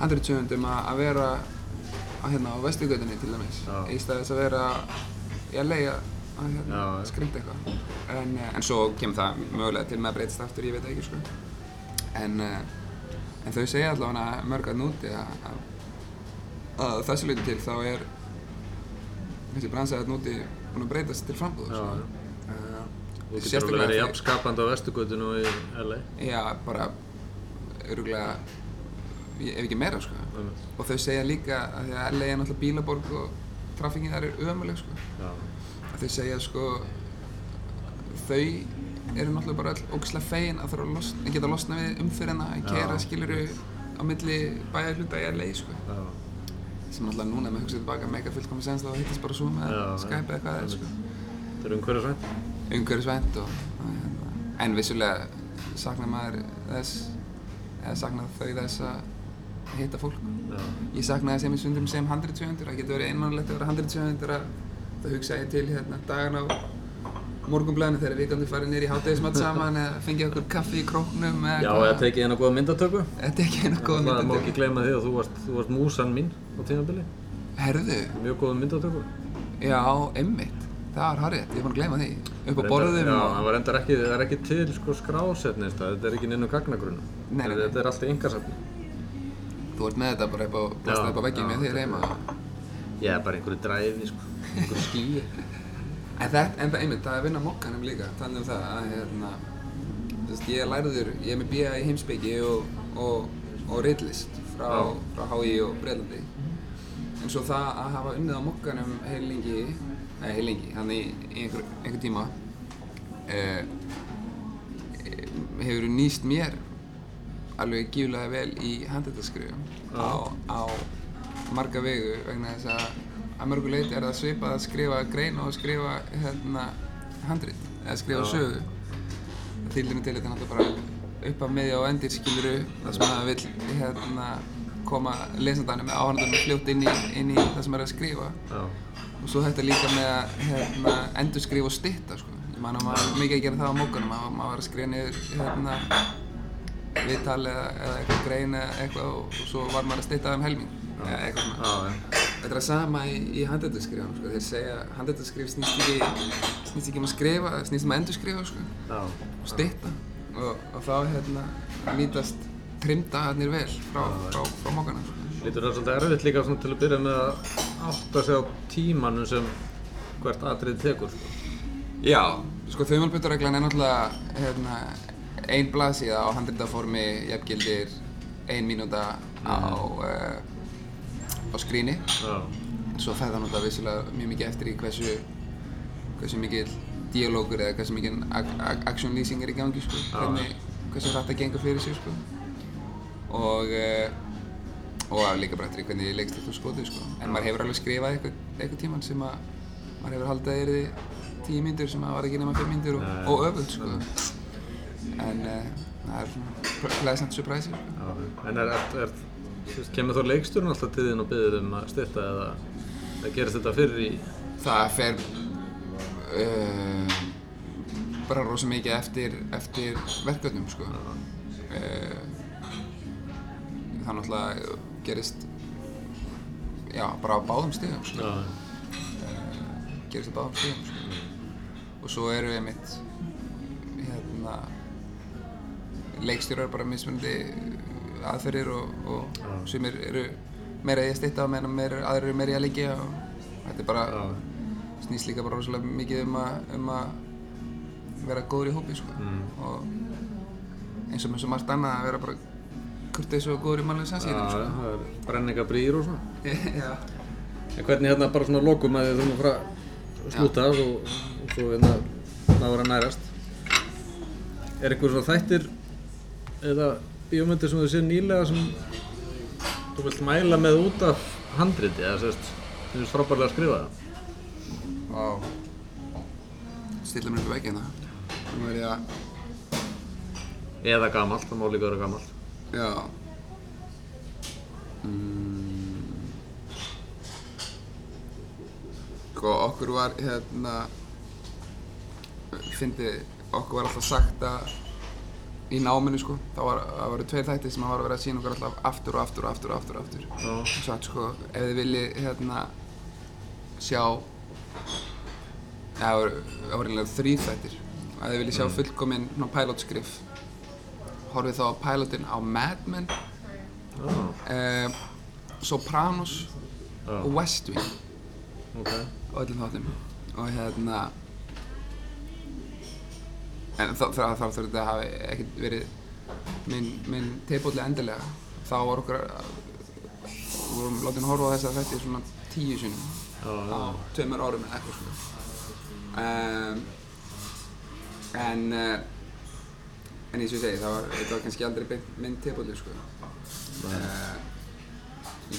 handriðsöfundum að vera að, hérna, á vesturgötunni til dæmis í stæðis að vera í að leiða að hérna, skrimta eitthvað en, eh, en svo kemur það mögulega til með að breytast aftur, ég veit ekki sko en, eh, en þau segja allavega mörg að núti að, að, þessu leiti til þá er þessi bransa að núti búin að breytast til frambúð Já, sko. Uh, Þú getur alveg verið þegar- jafn skapandi á vestugötinu og í LA. Já, bara öruglega, ef ekki meira sko. Og þau segja líka að LA er náttúrulega bílaborg og trafikkinn þar er ömuleg sko. Að þau segja sko, þau eru náttúrulega bara ógislega fegin að þurfa að losna, að geta að losna við umfyrirna, að kera skiluru á milli bæjar hluta í LA sko. Já. Sem náttúrulega núna með hugsið tilbaka mega fullkomið sens þá hittast bara svo með Já, Skype eða hvað það er sko. Það er umhverfisvænt. umhverfisvænt og, hérna. en vissulega saknar maður þess eða saknar þau þess að hitta fólk Já. ég sakna þess einmitt stundum sem handritsöfundur það getur verið einmannlegt að vera handritsöfundur að það hugsa ég til hérna dagan á morgunblæðinu þegar við gætum farið nýr í hátægismat saman eða fengið okkur kaffi í króknum eða Já, eða tekið hérna góða myndatöku. Er ekki eina góða Það má ekki myndatöku gleyma því að þú varst, þú varst músan mín á tímabili. Herðu, Mjög góða myndatöku. já, einmitt. Það var harrið, ég að gleyma því. Upp á borðum Já, og það var endar ekki, það er ekki til sko skrásetnist það, þetta er ekki á gagnagrunum. Þetta er allt í yngasafni. þú ert með þetta bara upp á, Já, bara einhverju dræfi sko, einhverju skýi. En það, en það einmitt, það er að vinna mokkanum líka, talað um það að hérna, þú veist, ég er læriður, ég er með BA í heimspeki og, og, og ritlist frá, Já. frá HÍ og Breitlandi. En svo það að hafa unnið á mokkanum heil lengi, eða heil lengi, hann í, í einhver, einhver tíma, eh, hefur nýst mér alveg gífulega vel í handreitaskrifum á, á marga vegu vegna þess að að mörgu leiti er það svipað að skrifa grein og að skrifa hérna handrit eða skrifa sögu þýldinu til þetta náttúrulega bara upp af miðja og endir skiluru það sem að vill hérna koma lesandanum með áhörndunum fljótt inn í, inn í það sem er að skrifa Já. og svo þetta líka með að hérna, endur skrifa og stytta sko. ég man að maður var mikið að gera það á mókunum maður, maður var að skrifa niður hérna, viðtal eða, eða eitthvað grein eða eitthvað og, og svo var maður að stytta um helming eitthvað svona. Þetta er sama í, í handreitaskrifum, sko. þeir segja að handreitaskrif snýst ekki, snýst ekki um að skrifa, snýst um að endurskrifa sko. Og stytta og, og þá hérna, nýtast trimdagarnir vel frá, frá, frá mókana. Sko. Lítur það svolítið erfitt líka svona til að byrja með að átta sig á tímanum sem hvert atrið tekur, sko. Já, sko þauðmálputareglan er náttúrulega hérna, ein blaðsíða á handreitaformi jafngildir ein mínúta á, uh, á skríni Já. svo fer það náttúrulega vissulega mjög mikið eftir í hversu hversu mikið díalógur eða hversu mikið ak ak action lýsing er í gangi sko, hvernig, hversu hrætt það gengur fyrir sig sko. Og uh, og líka bara eftir í hvernig leikst þetta skotið sko. En maður hefur alveg skrifað eitthvað, eitthvað tíman sem að maður hefur haldið að yrði tíu myndur sem að var ekki nema fimm myndur og, og öfugt sko. En uh, það er svona pleasant surprise sko. En er, er, er, kemur þá leiksturinn alltaf til þín og byður um að styrta eða, eða gerist þetta fyrir í... það fer uh, bara rosa mikið eftir, eftir verkefnum sko. uh, það náttúrulega gerist já, bara á báðum stigum sko. Já. gerist á báðum stigum sko. og svo eru einmitt hérna leikstjórar bara mismunandi aðferðir og, og Já. sumir eru meira í að stytta og aðrir eru meira í að liggja og þetta er bara Já. snýst líka bara rosalega mikið um að, um vera góður í hópi sko. Mm. og eins og með svo margt annað að vera bara kurteis og góður í mannlega sannsýðum sko. það er brenningabrýr og svona. En hvernig hérna bara svona lokum að þið þurfum að fara slúta og, og svo hérna náður að nærast. Er einhver svona þættir eða bíómyndir sem þú séð nýlega sem þú vilt mæla með út af handriti eða sérst, þú finnst frábærlega að skrifa það? Vá. Stilla mér upp í veggina. Nú er ég að, Eða gamalt, það má líka vera gamalt. já. Mm. Sko, okkur var hérna, fyndi, okkur var alltaf sagt að í náminu sko, það var, það voru tveir þættir sem var að vera að sína okkur alltaf aftur og aftur og aftur og aftur og aftur. Og sagt sko, ef þið viljið hérna sjá það voru, voru eiginlega þrýr þættir. Ef þið viljið sjá fullkominn svona pilotskrif horfið þá á pilotinn á Mad Men Já, eh, Sopranos Já. og West Wing. Ok. og öllum þáttum. Og hérna en þá þurfti þetta að hafi ekkert verið minn, minn teipolli endilega. Þá var okkur við vorum látið horfa á þessa þætti svona tíu sinum Já, á tveimur árum eða eitthvað svona. Um, en uh, en eins og ég segi það var, þetta var kannski aldrei beint minn teipolli sko. Uh,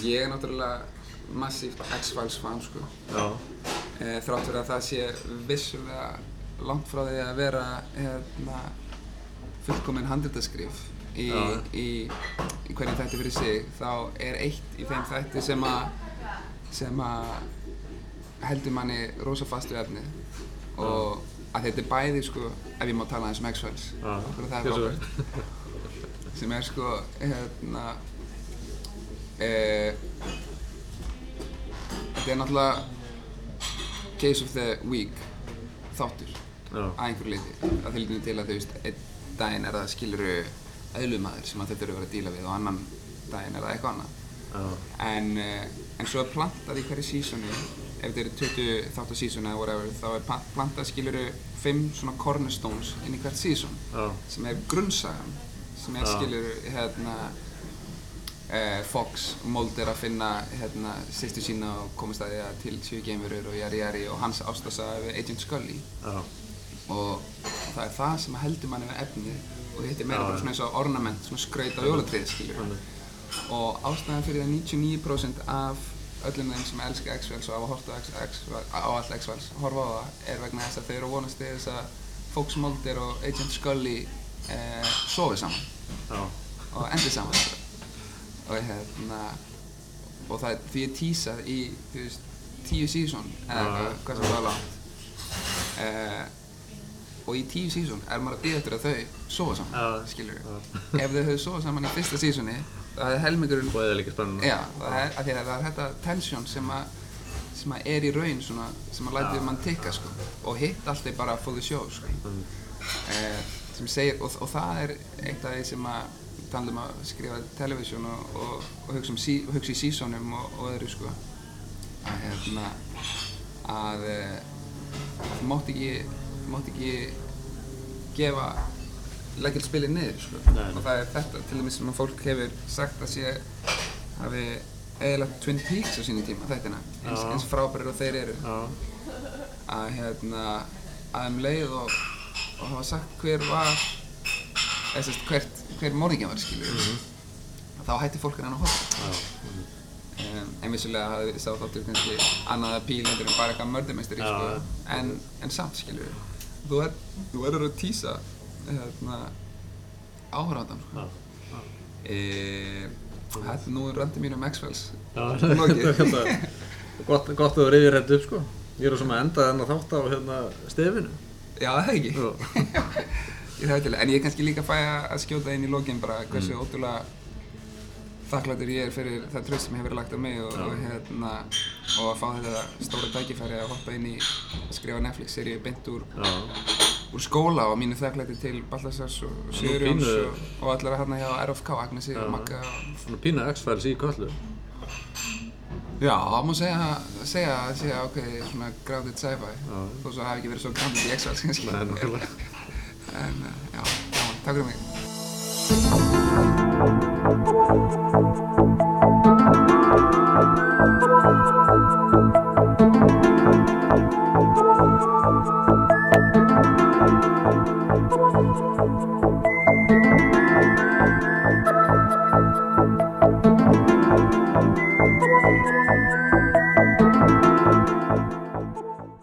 ég er náttúrulega massíft X-Files fan sko. E, þrátt fyrir að það sé vissulega langt frá því að vera hérna, fullkominn handritaskrif í, í, í hvernig þætti fyrir sig þá er eitt í þeim þætti sem að sem að heldur manni rosa fast við efnið. Og að þetta er bæði sko ef ég má tala aðeins um X-Files. Er sem er sko hérna e, þetta er náttúrulega case of the week þáttur að einhverju leiti að því til að þú veist einn daginn er það skiluru eðlumadur sem þetta eru að vera að díla við og annan daginn er það eitthvað annað. En, uh, en svo er plantað í hverju sísoni ef þetta eru 20 þáttar sísoni eða whatever þá er pla- plantað skiluru 5 svona cornerstones inn í hvert síson já, sem er grunnsagan sem er Já. skilur hérna uh, Fox Mold er að finna hérna sýstu sína og komast að því að til séu geimverur og jari jari og hans ástasaga við Agent Scully. Já, og það er það sem heldur manni við efnið og þetta er meira bara svona eins og ornament, svona skraut á jólatrið Þannig. og ástæðan fyrir að 99% af öllum þeim sem elska X-Files og hafa hort á, X, X, á all X-Files horfa á það er vegna þess að þau eru að vonast til þess að Fox Mulder og Agent Scully eh, sofi saman. Já. og endi saman. Og hérna og það er því er tísað í þú veist, tíu sísón eða hvað sem það var langt. Eh, og í tíu sísón er maður að býða eftir að þau sofa saman, Já. skilur Já. ef þau höfðu sofað saman í fyrsta sísóni það er helmingurinn Og eða líka spennuna. já, það er, að því að það er þetta tension sem að sem að er í raun svona, sem að læti mann tikka sko og hitt allt er bara for the show sko Mm. eh, sem segir, og, og það er eitt af því sem að tala um að skrifa television og, og, og hugsa, um sí, hugsa í sísónum og, og öðru sko að hérna að eh, þú mátt ekki mátt ekki gefa leggja spilið niður sko Nei, nei. og það er þetta til dæmis sem að fólk hefur sagt að sé hafi eðalagt Twin Peaks á sínum tíma þættina eins, Já. eins frábærir og þeir eru Já. að hérna að um leið og, og hafa sagt hver var eða sérst hvert hver morðingin var skilur Mhm. þá hætti fólk hann að horfa Já. Mm. um, en vissulega hafði sá þáttur kannski annað að píl heldur en bara eitthvað mörðumestari Já. sko. en, en samt skilur þú, er, þú verður að tísa hérna, áhraðan Já. e, þetta nú er röndi mín um X-Files Gott, gott að þú reyðir þetta upp sko. Ég er svona að enda þennan þátt á hérna stefinu. já það er ekki Já. Ég það til, en ég er kannski líka fæ að skjóta inn í lokin bara hversu Mm. ótrúlega þakklætur ég er fyrir það tröst sem hefur verið lagt á mig og, Já. og, hérna, og að fá þetta stóra tækifæri að hoppa inn í að skrifa Netflix-seríu beint úr, Já. úr skóla og mínu þakklæti til Ballasars og Sigurjóns og, og allara hérna hjá RFK, Agnesi Já. og Magga Svona pína X-Files í köllu. Já, það má segja, segja að segja ákveði svona grounded sci-fi Já. þó svo hafi ekki verið svo grounded í X-Files kannski Nei, nákvæmlega. en uh, já, gaman, takk fyrir mig